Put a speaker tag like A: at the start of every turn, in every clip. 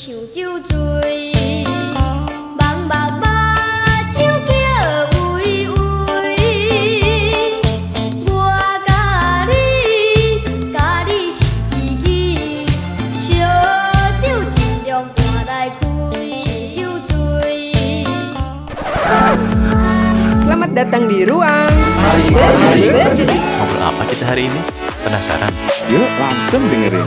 A: 像酒醉，茫茫目睭叫微微。我甲你，甲你是知己，烧酒尽量换来开，像酒醉。
B: Selamat datang di ruang
C: Ngobrol apa kita hari ini? Penasaran?
D: Yuk langsung dengerin.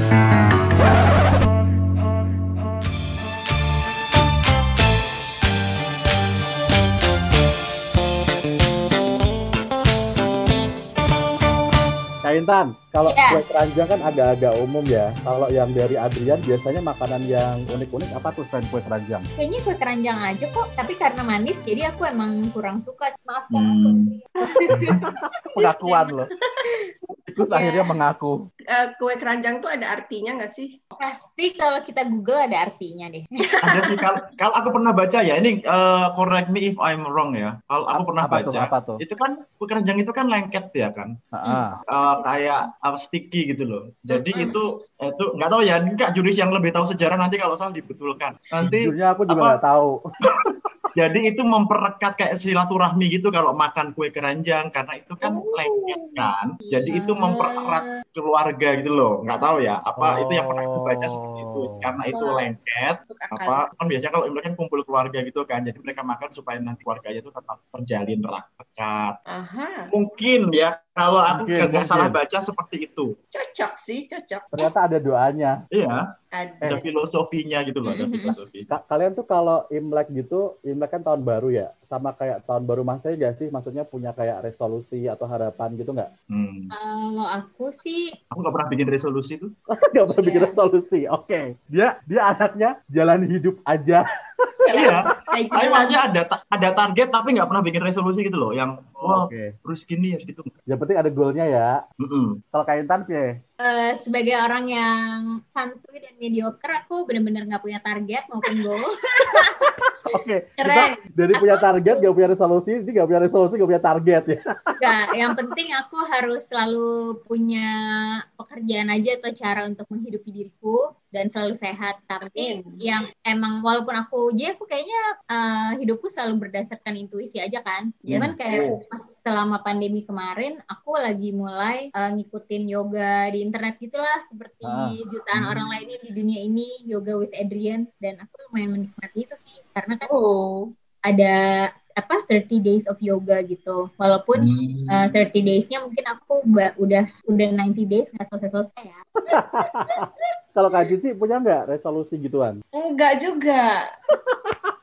E: Kak Intan, kalau
F: Iya.
E: kue keranjang kan agak-agak umum ya. Kalau yang dari Adrian biasanya makanan yang unik-unik apa tuh selain kue keranjang?
F: Kayaknya kue keranjang aja kok, tapi karena manis jadi aku emang kurang suka. Maaf
E: Hmm. Pengakuan loh. Terus
F: Iya.
E: akhirnya mengaku.
B: Eh, kue keranjang tuh ada artinya nggak sih?
F: Pasti kalau kita Google ada artinya deh.
G: ada sih kalau kalau aku pernah baca ya ini eh, correct me if I'm wrong ya kalau aku pernah
E: apa tuh?
G: baca
E: Apa tuh?
G: itu kan kue keranjang itu kan lengket ya kan
E: Ah,
G: Eh, kayak apa sticky gitu loh jadi
F: Mm-mm.
G: itu itu nggak tahu ya ini kak juris yang lebih tahu sejarah nanti kalau salah dibetulkan nanti
E: Jujurnya aku juga
G: apa?
E: nggak tahu.
G: jadi itu memperekat kayak silaturahmi gitu kalau makan kue keranjang karena itu kan
F: Oh.
G: lengket kan jadi itu
F: Iya.
G: mempererat keluarga gitu loh nggak tahu ya apa itu yang pernah aku baca seperti itu
E: Oh.
G: karena itu
B: Wah.
G: lengket
B: akal.
G: apa kan biasanya kalau Imlek kan kumpul keluarga gitu kan jadi mereka makan supaya nanti keluarganya itu tetap terjalin
B: Aha,
G: mungkin ya kalau aku
E: Mungkin,
G: nggak
E: mungkin.
G: salah baca seperti itu
B: cocok sih, cocok.
E: Ternyata ada doanya.
G: iya
B: Ada.
G: ada filosofinya gitu loh ada filosofi
E: Ka- Kalian tuh kalau Imlek gitu, Imlek kan tahun baru ya, sama kayak tahun baru Masehi gak sih? Maksudnya punya kayak resolusi atau harapan gitu nggak?
G: hmm.
F: Kalau aku sih
G: aku nggak pernah bikin resolusi tuh
E: Gak pernah bikin
F: Iya.
E: resolusi. Oke, dia dia anaknya jalan hidup aja.
G: iya
B: Kayak gitu
G: Tapi makanya ada ada target tapi nggak pernah bikin resolusi gitu loh yang wah
E: Oke.
G: harus gini harus gitu
E: Yang penting ada goalnya ya.
G: Mm-mm.
E: Kalau Kak Intan sih,
F: eh, sebagai orang yang santuy dan mediocre, aku bener-bener nggak punya target maupun goal.
E: oke.
B: Keren.
E: dari punya target, gak punya resolusi, ini gak punya resolusi, gak punya target ya.
F: Nggak, yang penting aku harus selalu punya pekerjaan aja atau cara untuk menghidupi diriku dan selalu sehat. Tapi
B: Amin.
F: yang emang walaupun aku jadi aku kayaknya eh, hidupku selalu berdasarkan intuisi aja kan.
B: Yes.
F: Cuman kayak
G: Oh.
F: Pas selama pandemi kemarin aku lagi mulai eh, ngikutin yoga di internet gitulah seperti
E: Ah.
F: jutaan
G: Hmm.
F: orang lainnya di dunia ini yoga with Adrian dan aku lumayan menikmati itu sih karena kan
B: Oh,
F: ada apa 30 days of yoga gitu. Walaupun
G: Hmm.
F: Uh, 30 days-nya mungkin aku ba- udah udah 90 days nggak selesai-selesai ya.
E: Kalau Kak Cici punya nggak resolusi gituan?
B: enggak juga.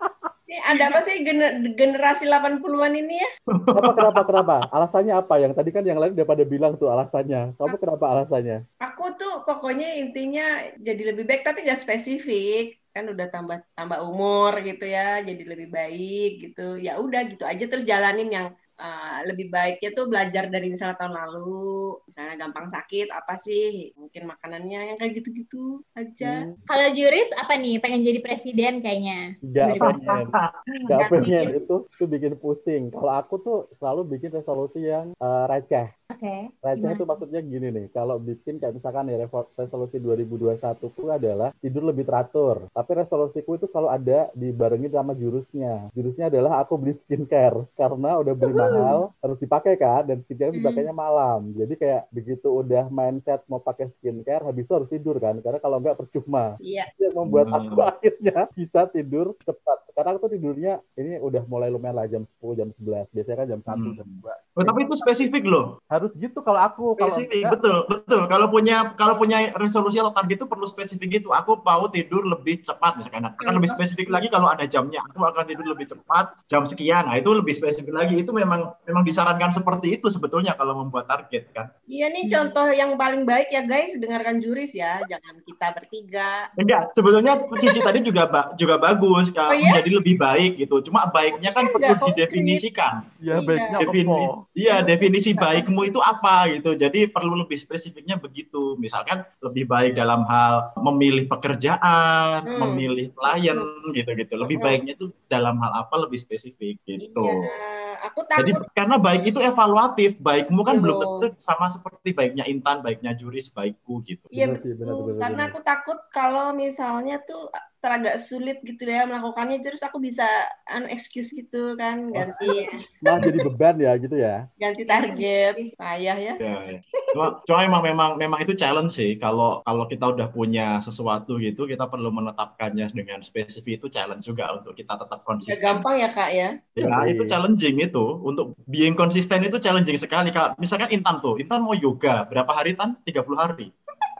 B: Ini ada apa sih gener- generasi 80-an ini ya?
E: Kenapa, kenapa, kenapa? Alasannya apa? Yang tadi kan yang lain udah pada bilang tuh alasannya. Kamu kenapa alasannya?
B: Aku tuh pokoknya intinya jadi lebih baik tapi nggak spesifik. Kan udah tambah tambah umur gitu ya, jadi lebih baik gitu. Ya udah gitu aja terus jalanin yang uh, lebih baiknya tuh belajar dari misalnya tahun lalu, misalnya gampang sakit apa sih? Mungkin makanannya yang kayak gitu-gitu aja.
E: Hmm,
F: Kalau juris apa nih? Pengen jadi presiden kayaknya.
E: Nggak
F: 2024.
E: pengen. Nggak
B: Nggak
E: pengen. Itu, itu bikin pusing. Kalau aku tuh selalu bikin resolusi yang eh, receh.
F: Oke.
E: Receh itu maksudnya gini nih, kalau bikin kayak misalkan ya resolusi 2021 ku adalah tidur lebih teratur. Tapi resolusiku itu selalu ada dibarengi sama jurusnya. Jurusnya adalah aku beli skincare karena udah beli mahal harus dipakai kan dan skincare
F: Hmm.
E: dipakainya malam. Jadi kayak begitu udah mindset mau pakai skincare habis itu harus tidur kan karena kalau nggak percuma.
B: Iya.
E: Itu yang membuat
G: Hmm.
E: aku akhirnya bisa tidur cepat. Sekarang aku tuh tidurnya ini udah mulai lumayan lah jam 10 jam 11. Biasanya kan jam 1
G: Hmm.
E: jam 2.
G: Oh, tapi itu spesifik loh
E: Harus gitu kalau aku kalau
G: spesifik
E: enggak,
G: betul betul. Kalau punya kalau punya resolusi atau target itu perlu spesifik gitu. Aku mau tidur lebih cepat misalkan. Akan lebih spesifik lagi kalau ada jamnya. Aku akan tidur lebih cepat jam sekian. Nah itu lebih spesifik lagi. Itu memang memang disarankan seperti itu sebetulnya kalau membuat target kan.
B: Iya nih contoh yang paling baik ya guys, dengarkan juris ya, jangan kita bertiga.
G: enggak sebetulnya Cici tadi juga ba- juga bagus
B: Oh,
G: kalau
B: iya?
G: jadi lebih baik gitu. Cuma baiknya kan
B: Enggak
G: perlu didefinisikan.
E: Ya
B: Iya.
E: baiknya
G: Defini,
E: kepo.
G: iya definisi baikmu itu apa gitu. Jadi perlu lebih spesifiknya begitu. Misalkan lebih baik dalam hal memilih pekerjaan,
B: Hmm.
G: memilih klien gitu-gitu. Lebih
B: Hmm.
G: baiknya itu dalam hal apa lebih spesifik gitu.
B: Iya, aku
G: Jadi
B: takut
G: karena baik itu evaluatif, baikmu kan belum
B: Betul.
G: tentu sama seperti baiknya Intan, baiknya Juris, baikku gitu.
B: Iya
E: Benar benar,
B: betul.
E: benar,
B: Karena aku takut kalau misalnya tuh teragak sulit gitu ya melakukannya terus aku bisa anu excuse gitu kan ganti
E: Malah jadi beban ya gitu ya.
B: ganti target payah ya
G: Ya, ya. Cuma, cuma emang memang memang itu challenge sih. Kalau kalau kita udah punya sesuatu gitu, kita perlu menetapkannya dengan spesifik itu challenge juga untuk kita tetap konsisten.
B: gampang ya kak ya
G: Ya,
E: Iya.
G: itu challenging itu. Untuk being konsisten itu challenging sekali. Kalau misalkan Intan tuh, Intan mau yoga berapa hari Tan? 30 hari.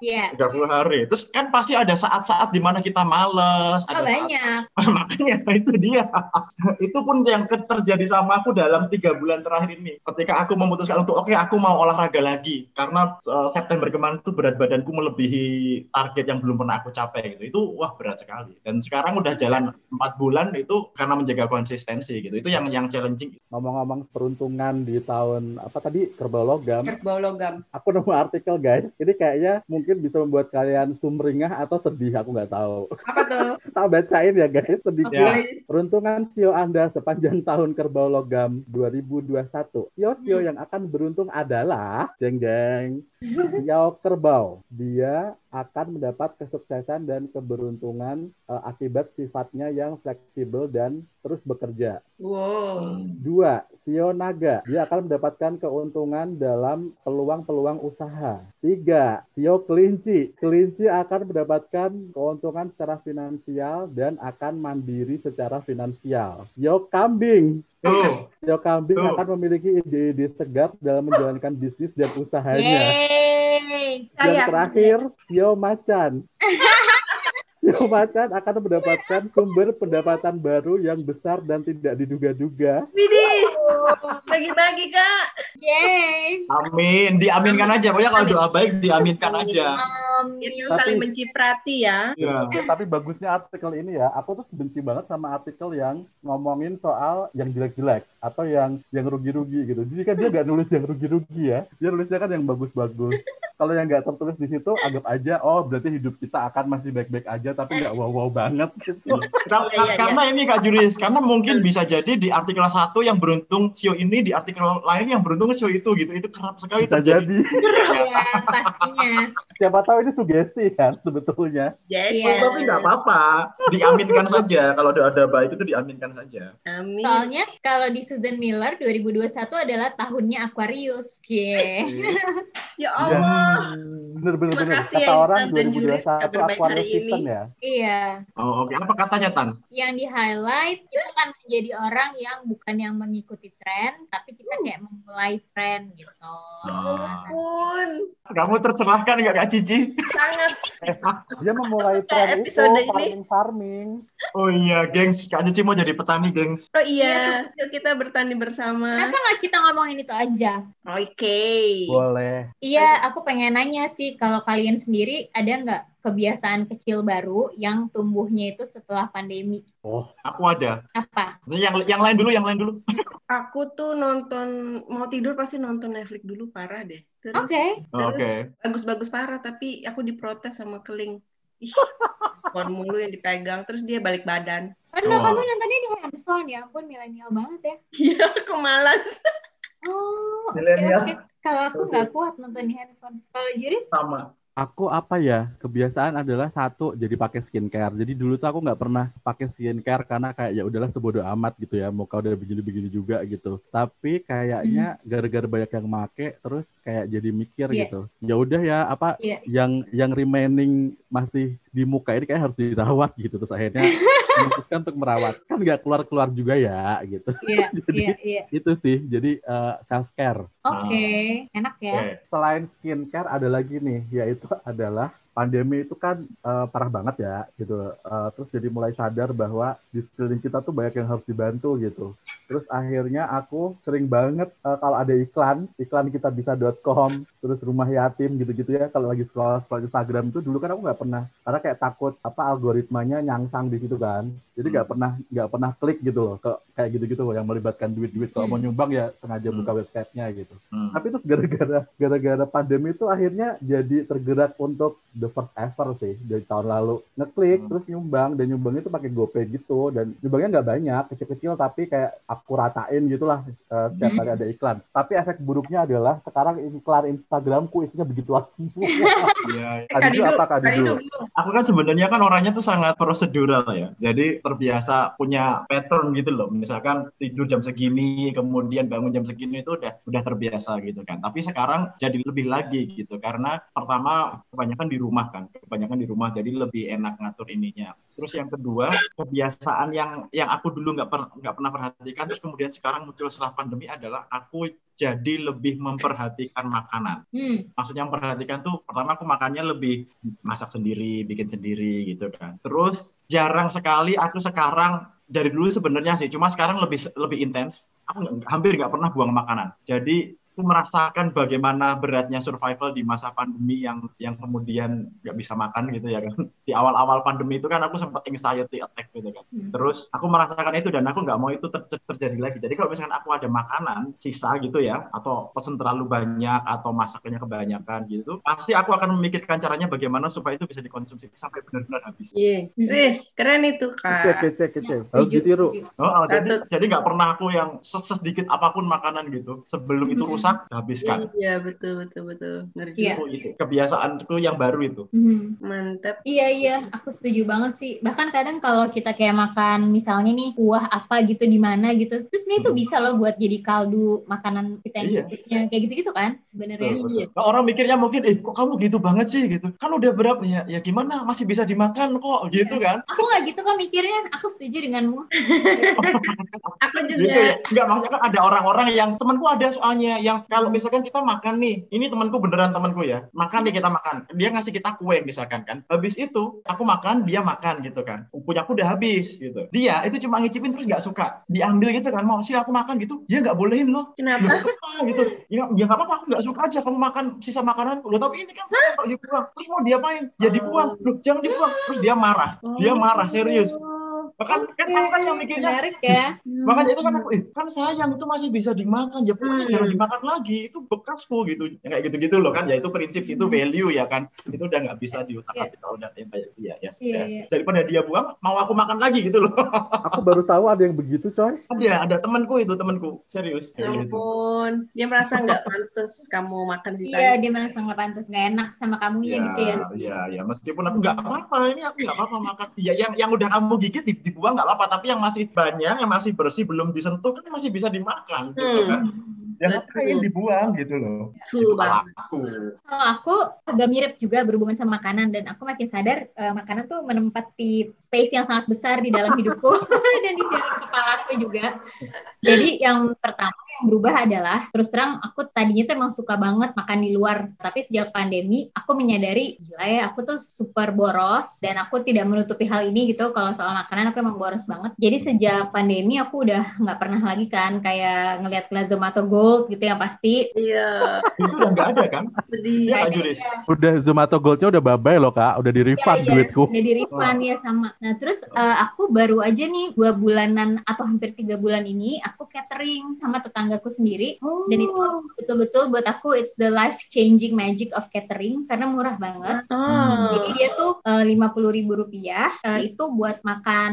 F: Iya.
G: 30 hari. Terus kan pasti ada saat-saat di mana kita males,
F: Oh,
G: ada saat
F: banyak.
G: makanya itu dia. Itu pun yang terjadi sama aku dalam tiga bulan terakhir ini. Ketika aku memutuskan untuk oke aku mau olahraga lagi. Karena eh, September kemarin tuh berat badanku melebihi target yang belum pernah aku capai gitu. Itu wah berat sekali. Dan sekarang udah jalan empat bulan itu karena menjaga konsistensi gitu. Itu yang yang challenging.
E: Ngomong-ngomong peruntungan di tahun apa tadi? Kerbau logam,
B: kerbau logam.
E: Aku nemu artikel guys. Ini kayaknya mungkin bisa membuat kalian sumringah atau sedih, aku nggak tahu.
B: apa tuh
E: Tak bacain ya guys, sedikit.
G: Ya.
E: Peruntungan sio Anda sepanjang tahun kerbau logam 2021. Sio-sio yang akan beruntung adalah jeng jeng sio kerbau. Dia akan mendapat kesuksesan dan keberuntungan eh, akibat sifatnya yang fleksibel dan terus bekerja.
B: wow
E: Dua, sio naga. Dia akan mendapatkan keuntungan dalam peluang-peluang usaha. Tiga, sio kelinci. Kelinci akan mendapatkan keuntungan secara finansial dan akan mandiri secara finansial. Sio kambing.
G: Tuh
E: Sio kambing
G: Tuh.
E: akan memiliki ide-ide segar dalam menjalankan bisnis dan usahanya.
F: Yeay.
E: Dan terakhir, sio macan. Macan akan mendapatkan sumber pendapatan baru yang besar dan tidak diduga-duga.
B: Widih, bagi-bagi kak.
F: Yeay.
G: amin diaminkan aja pokoknya kalau doa baik diaminkan aja
B: kita
E: Tapi-
B: saling menciprati ya.
G: ya.
E: Ya, tapi bagusnya artikel ini ya, aku tuh benci banget sama artikel yang ngomongin soal yang jelek-jelek atau yang yang rugi-rugi gitu. Jadi kan dia nggak nulis yang rugi-rugi ya, dia nulisnya kan yang bagus-bagus. Kalau yang nggak tertulis di situ, anggap aja, oh berarti hidup kita akan masih baik-baik aja, tapi nggak wow-wow banget. Gitu.
G: Kar-
B: Iya, iya,
G: karena ini Kak Juris, karena mungkin bisa jadi di artikel satu yang beruntung sio ini, di artikel lain yang beruntung sio itu gitu. Itu kerap sekali
E: Bisa
G: terjadi.
E: jadi.
F: Iya, pastinya.
E: Siapa tahu ini sugesti kan sebetulnya.
B: Yes.
F: Iya.
G: Tapi nggak apa-apa, diaminkan saja. Kalau ada, ada baik itu diaminkan saja.
B: Amin.
F: Soalnya kalau di Susan Miller 2021 adalah tahunnya Aquarius. Cie.
B: Ya Allah.
E: Bener-bener bener. Kata
B: ya,
E: orang
B: Juris,
E: 2021
B: kabar baik
E: Aquarius season ya.
F: Iya.
G: Oh, oke. Apa katanya Tan?
F: Yang di highlight kita kan menjadi orang yang bukan yang mengikuti tren, tapi kita kayak memulai tren gitu.
G: Ah.
B: Ampun,
G: Kamu tercerahkan nggak Kak Cici?
B: sangat
E: Dia memulai tren itu
B: episode ini.
E: farming-farming.
G: Oh iya, gengs. Kak Cici mau jadi petani, gengs.
B: Oh iya, yuk kita bertani bersama.
F: Kenapa nggak kita ngomongin itu aja?
B: Oke.
E: Boleh.
F: Iya, aku pengen nanya sih, kalau kalian sendiri ada nggak kebiasaan kecil baru yang tumbuhnya itu setelah pandemi?
G: Aku ada.
F: Apa?
G: Yang yang lain dulu, yang lain dulu.
B: Aku tuh nonton mau tidur pasti nonton Netflix dulu parah deh. Terus
F: Oke.
B: Terus
G: Oke.
B: bagus-bagus parah tapi aku diprotes sama keling. Ih, phone mulu yang dipegang terus dia balik badan.
F: Aduh,
G: Oh.
F: kamu nontonnya di handphone ya ampun, milenial banget ya.
B: Iya, aku malas.
F: Oh,
G: Milenial.
F: oke. Kalau aku nggak kuat nonton di handphone. Kalau Juris?
G: Sama.
E: Aku apa ya kebiasaan adalah satu jadi pakai skincare. Jadi dulu tuh aku nggak pernah pakai skincare karena kayak ya udahlah sebodoh amat gitu ya. Muka udah begini-begini juga gitu. Tapi kayaknya gara-gara banyak yang make terus kayak jadi mikir
F: Iya.
E: gitu. Ya udah ya apa
F: Iya.
E: yang yang remaining masih di muka ini kayak harus dirawat gitu. Terus akhirnya memutuskan untuk merawat. Kan nggak keluar-keluar juga ya gitu.
F: Iya,
E: Jadi-
F: iya, iya.
E: Itu sih. Jadi self care.
F: Oke, enak ya.
G: Oke.
E: selain skincare ada lagi nih yaitu adalah pandemi itu kan eh, parah banget ya gitu Eh, terus jadi mulai sadar bahwa di sekeliling kita tuh banyak yang harus dibantu gitu terus akhirnya aku sering banget eh, kalau ada iklan iklan kita bisa.com terus rumah yatim gitu-gitu ya kalau lagi scroll scroll Instagram itu dulu kan aku nggak pernah karena kayak takut apa algoritmanya nyangsang di situ kan. Jadi nggak pernah nggak pernah klik gitu loh ke kayak gitu-gitu loh yang melibatkan duit-duit. Kalau mau nyumbang ya sengaja buka websitenya gitu.
G: Hmm.
E: tapi terus gara-gara gara-gara pandemi itu akhirnya jadi tergerak untuk the first ever sih dari tahun lalu. Ngeklik
G: Hmm.
E: terus nyumbang dan nyumbang itu pakai GoPay gitu dan nyumbangnya nggak banyak kecil-kecil tapi kayak aku ratain gitulah eh, setiap
F: Hmm.
E: kali ada iklan. Tapi efek buruknya adalah sekarang iklan Instagramku isinya begituan semua.
G: Iya.
B: Eh,
E: Kak Didu apa, Kak
B: Kak
E: Didu?
B: Didu,
G: Aku kan sebenarnya kan orangnya tuh sangat prosedural ya. Jadi terbiasa punya pattern gitu loh. Misalkan tidur jam segini, kemudian bangun jam segini itu udah udah terbiasa gitu kan. Tapi sekarang jadi lebih lagi gitu karena pertama kebanyakan di rumah kan. Kebanyakan di rumah jadi lebih enak ngatur ininya. Terus yang kedua, kebiasaan yang yang aku dulu nggak per, nggak pernah perhatikan terus kemudian sekarang muncul setelah pandemi adalah aku jadi lebih memperhatikan makanan
F: Hmm.
G: maksudnya memperhatikan tuh pertama aku makannya lebih masak sendiri, bikin sendiri gitu kan. Terus jarang sekali aku sekarang dari dulu sebenarnya sih, cuma sekarang lebih lebih intens. Aku hampir nggak pernah buang makanan. Jadi aku merasakan bagaimana beratnya survival di masa pandemi yang yang kemudian nggak bisa makan gitu ya kan. Di awal-awal pandemi itu kan aku sempat anxiety attack gitu kan.
F: Hmm.
G: Terus aku merasakan itu dan aku nggak mau itu ter- ter- terjadi lagi. Jadi kalau misalkan aku ada makanan sisa gitu ya, atau pesen terlalu banyak atau masaknya kebanyakan gitu, pasti aku akan memikirkan caranya bagaimana supaya itu bisa dikonsumsi sampai benar-benar habis.
B: Iya, Wis, keren itu kak.
E: kece, kece.
F: Ya,
E: Harus ditiru.
G: Oh, jadi jadi nggak pernah aku yang ses- sedikit apa pun makanan gitu sebelum itu. Rusak habiskan.
B: Iya betul betul betul. Ngeri
F: Iya.
B: juga.
G: Itu, itu kebiasaanku yang baru itu.
F: Hmm.
B: Mantap.
F: Iya iya, aku setuju banget sih. Bahkan kadang kalau kita kayak makan misalnya nih kuah apa gitu di mana gitu, terus sebenarnya itu
G: Hmm.
F: bisa loh buat jadi kaldu makanan kita yang
G: Iya.
F: berikutnya kayak gitu-gitu kan sebenarnya.
B: Iya.
G: Nah, orang mikirnya mungkin, eh kok kamu gitu banget sih gitu. Kan udah berapa ya? Ya gimana? Masih bisa dimakan kok gitu kan?
F: Aku nggak gitu kok mikirnya, aku setuju denganmu.
B: Aku
G: gitu ya.
B: juga.
G: Enggak maksudnya kan ada orang-orang yang temanku ada soalnya yang kalau misalkan kita makan nih, ini temanku beneran temanku ya. Makan nih kita makan. Dia ngasih kita kue misalkan kan. Habis itu aku makan, dia makan gitu kan. Punya aku udah habis gitu. Dia itu cuma ngicipin terus nggak suka. Diambil gitu kan. Mau sih aku makan gitu. Dia nggak bolehin loh.
B: Kenapa?
G: Loh, gitu. Ya ya nggak apa-apa aku nggak suka aja kamu makan sisa makanan. Loh tapi ini kan saya kalau dibuang. Terus mau diapain? Ya dibuang. Loh jangan dibuang. Terus dia marah. Dia marah serius. Bahkan kan kamu kan yang mikirnya
F: Menarik ya.
G: Makanya itu kan aku, eh, kan sayang itu masih bisa dimakan, ya pokoknya
B: Hmm.
G: jangan dimakan lagi, itu bekasku gitu. Ya, kayak gitu-gitu loh kan, ya itu prinsip, itu value ya kan. Itu udah nggak bisa diutak
F: Iya.
G: atik kalau udah yang kayak dia ya.
F: Iya,
G: sudah.
F: iya.
G: Daripada dia buang, mau aku makan lagi gitu loh.
E: Aku baru tahu ada yang begitu, coy.
G: ada, ada temanku itu, temanku. Serius.
B: Ya
G: gitu.
B: ampun, dia merasa nggak pantas kamu makan
F: Iya,
B: sisanya.
F: dia merasa nggak pantas, nggak enak sama kamunya
G: Ya,
F: gitu ya.
G: ya, ya, meskipun aku nggak apa-apa, ini aku nggak apa-apa makan. Ya, yang yang udah kamu gigit di- dibuang nggak apa-apa, tapi yang masih banyak, yang masih bersih belum disentuh kan masih bisa dimakan, gitu
B: Hmm.
G: kan. Yang ngapain dibuang gitu loh.
B: Betul banget.
G: aku.
F: Kalau aku agak mirip juga berhubungan sama makanan dan aku makin sadar eh, makanan tuh menempati space yang sangat besar di dalam hidupku dan di dalam kepalaku juga. Jadi yang pertama yang berubah adalah terus terang aku tadinya tuh emang suka banget makan di luar, tapi sejak pandemi aku menyadari gila ya aku tuh super boros dan aku tidak menutupi hal ini gitu kalau soal makanan aku emang boros banget. Jadi sejak pandemi aku udah nggak pernah lagi kan kayak ngelihat Zomato Gold gitu yang pasti
B: Iya,
G: Itu nggak ada kan?
B: sedih.
G: Iya,
F: Kayaknya
G: Juris.
F: iya.
E: Udah Zomato Gold-nya udah bye-bye loh, Kak. Udah di-refund
F: Iya, iya.
E: duitku.
F: udah di refund ya sama. Nah terus eh, aku baru aja nih dua bulanan atau hampir tiga bulan ini aku catering sama tetanggaku sendiri
B: Oh.
F: dan itu betul-betul buat aku it's the life changing magic of catering karena murah banget.
B: Oh.
F: Jadi dia tuh lima puluh ribu rupiah eh, itu buat makan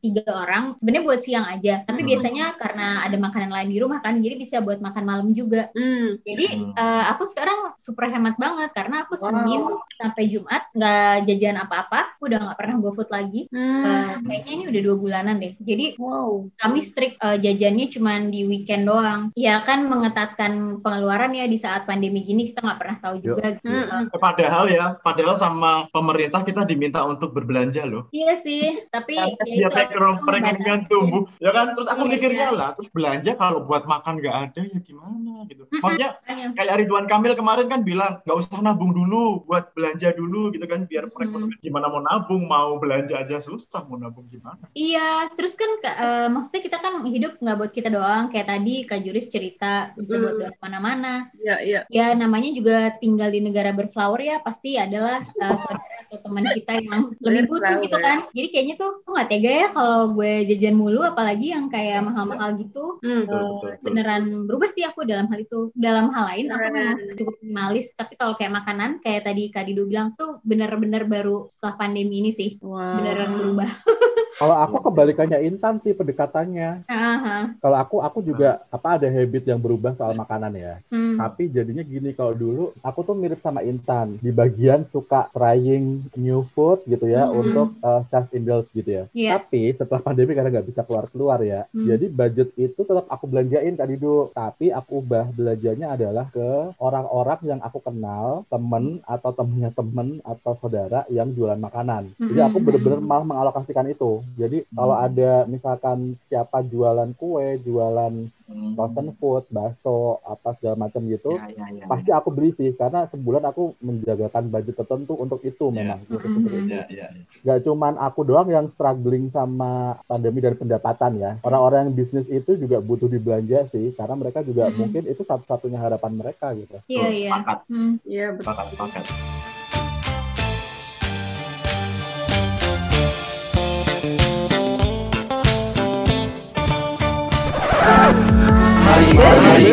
F: tiga orang. Sebenarnya buat siang aja. Tapi
G: Hmm.
F: biasanya karena ada makanan lain di rumah kan, jadi bisa buat makan malam juga.
B: Hmm.
F: Jadi
G: Hmm.
F: eh, aku sekarang super hemat banget karena aku
B: Wow.
F: Senin sampai Jumat nggak jajan apa-apa, aku udah nggak pernah GoFood lagi.
B: Hmm.
F: Eh, kayaknya ini udah dua bulanan deh. Jadi
B: Wow.
F: kami strict eh, jajannya cuman di weekend doang. Ya kan mengetatkan pengeluaran ya di saat pandemi gini kita nggak pernah tahu juga. gitu.
B: Hmm.
G: Padahal ya, padahal sama pemerintah kita diminta untuk berbelanja loh.
F: Iya sih, tapi ya
G: dia
F: itu
G: perekonomian tumbuh, ya kan? Terus aku
F: Iya,
G: mikirnya
F: iya.
G: lah, terus belanja kalau buat makan nggak ada ya gimana gitu. Maksudnya kayak Ridwan Kamil kemarin kan bilang nggak usah nabung dulu, buat belanja dulu gitu kan, biar perekonomian gimana mau nabung, mau belanja aja susah, mau nabung gimana?
F: Iya, terus kan eh, maksudnya kita kan hidup nggak buat kita doang. Kayak tadi Kak Juris cerita bisa buat
B: Hmm.
F: buat mana-mana.
B: Iya, iya.
F: Ya namanya juga tinggal di negara berflower ya pasti adalah uh, saudara atau teman kita yang lebih butuh gitu kan. Jadi kayaknya tuh kok nggak tega ya kalau gue jajan mulu apalagi yang kayak mahal-mahal gitu.
B: Hmm.
G: Betul,
F: Uh,
G: betul, betul.
F: beneran berubah sih aku dalam hal itu. Dalam hal lain aku memang cukup minimalis. Tapi kalau kayak makanan kayak tadi Kak Dido bilang tuh bener-bener baru setelah pandemi ini sih
B: Wow.
F: beneran berubah.
E: Kalau aku kebalikannya Intan sih pendekatannya.
F: Aha.
E: Kalau aku aku juga apa ada habit yang berubah soal makanan ya.
F: Hmm.
E: Tapi jadinya gini kalau dulu aku tuh mirip sama Intan di bagian suka trying new food gitu ya
F: Hmm.
E: untuk uh, self indulge gitu ya.
F: Iya.
E: Tapi setelah pandemi karena nggak bisa keluar keluar ya,
F: Hmm.
E: jadi budget itu tetap aku belanjain Kak Dido. Tapi aku ubah belanjanya adalah ke orang-orang yang aku kenal, temen atau temennya temen atau saudara yang jualan makanan. Jadi aku
F: Hmm.
E: bener-bener malah mengalokasikan itu. Jadi kalau ada misalkan siapa jualan kue, jualan
G: Hmm.
E: frozen food, bakso, apa segala macam gitu,
G: Ya, ya, ya,
E: pasti aku beli sih karena sebulan aku menjagakan budget tertentu untuk itu
G: Ya.
E: memang. Gitu,
F: Mhm.
E: seperti itu.
G: ya, ya, ya.
E: Gak cuman aku doang yang struggling sama pandemi dan pendapatan ya. Orang-orang yang bisnis itu juga butuh dibelanja sih karena mereka juga
F: Mhm.
E: mungkin itu satu-satunya harapan mereka gitu.
F: Iya, iya.
G: sepakat.
F: Hmm.
B: Iya betul.
G: Sepakat, sepakat.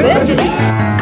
F: Jadi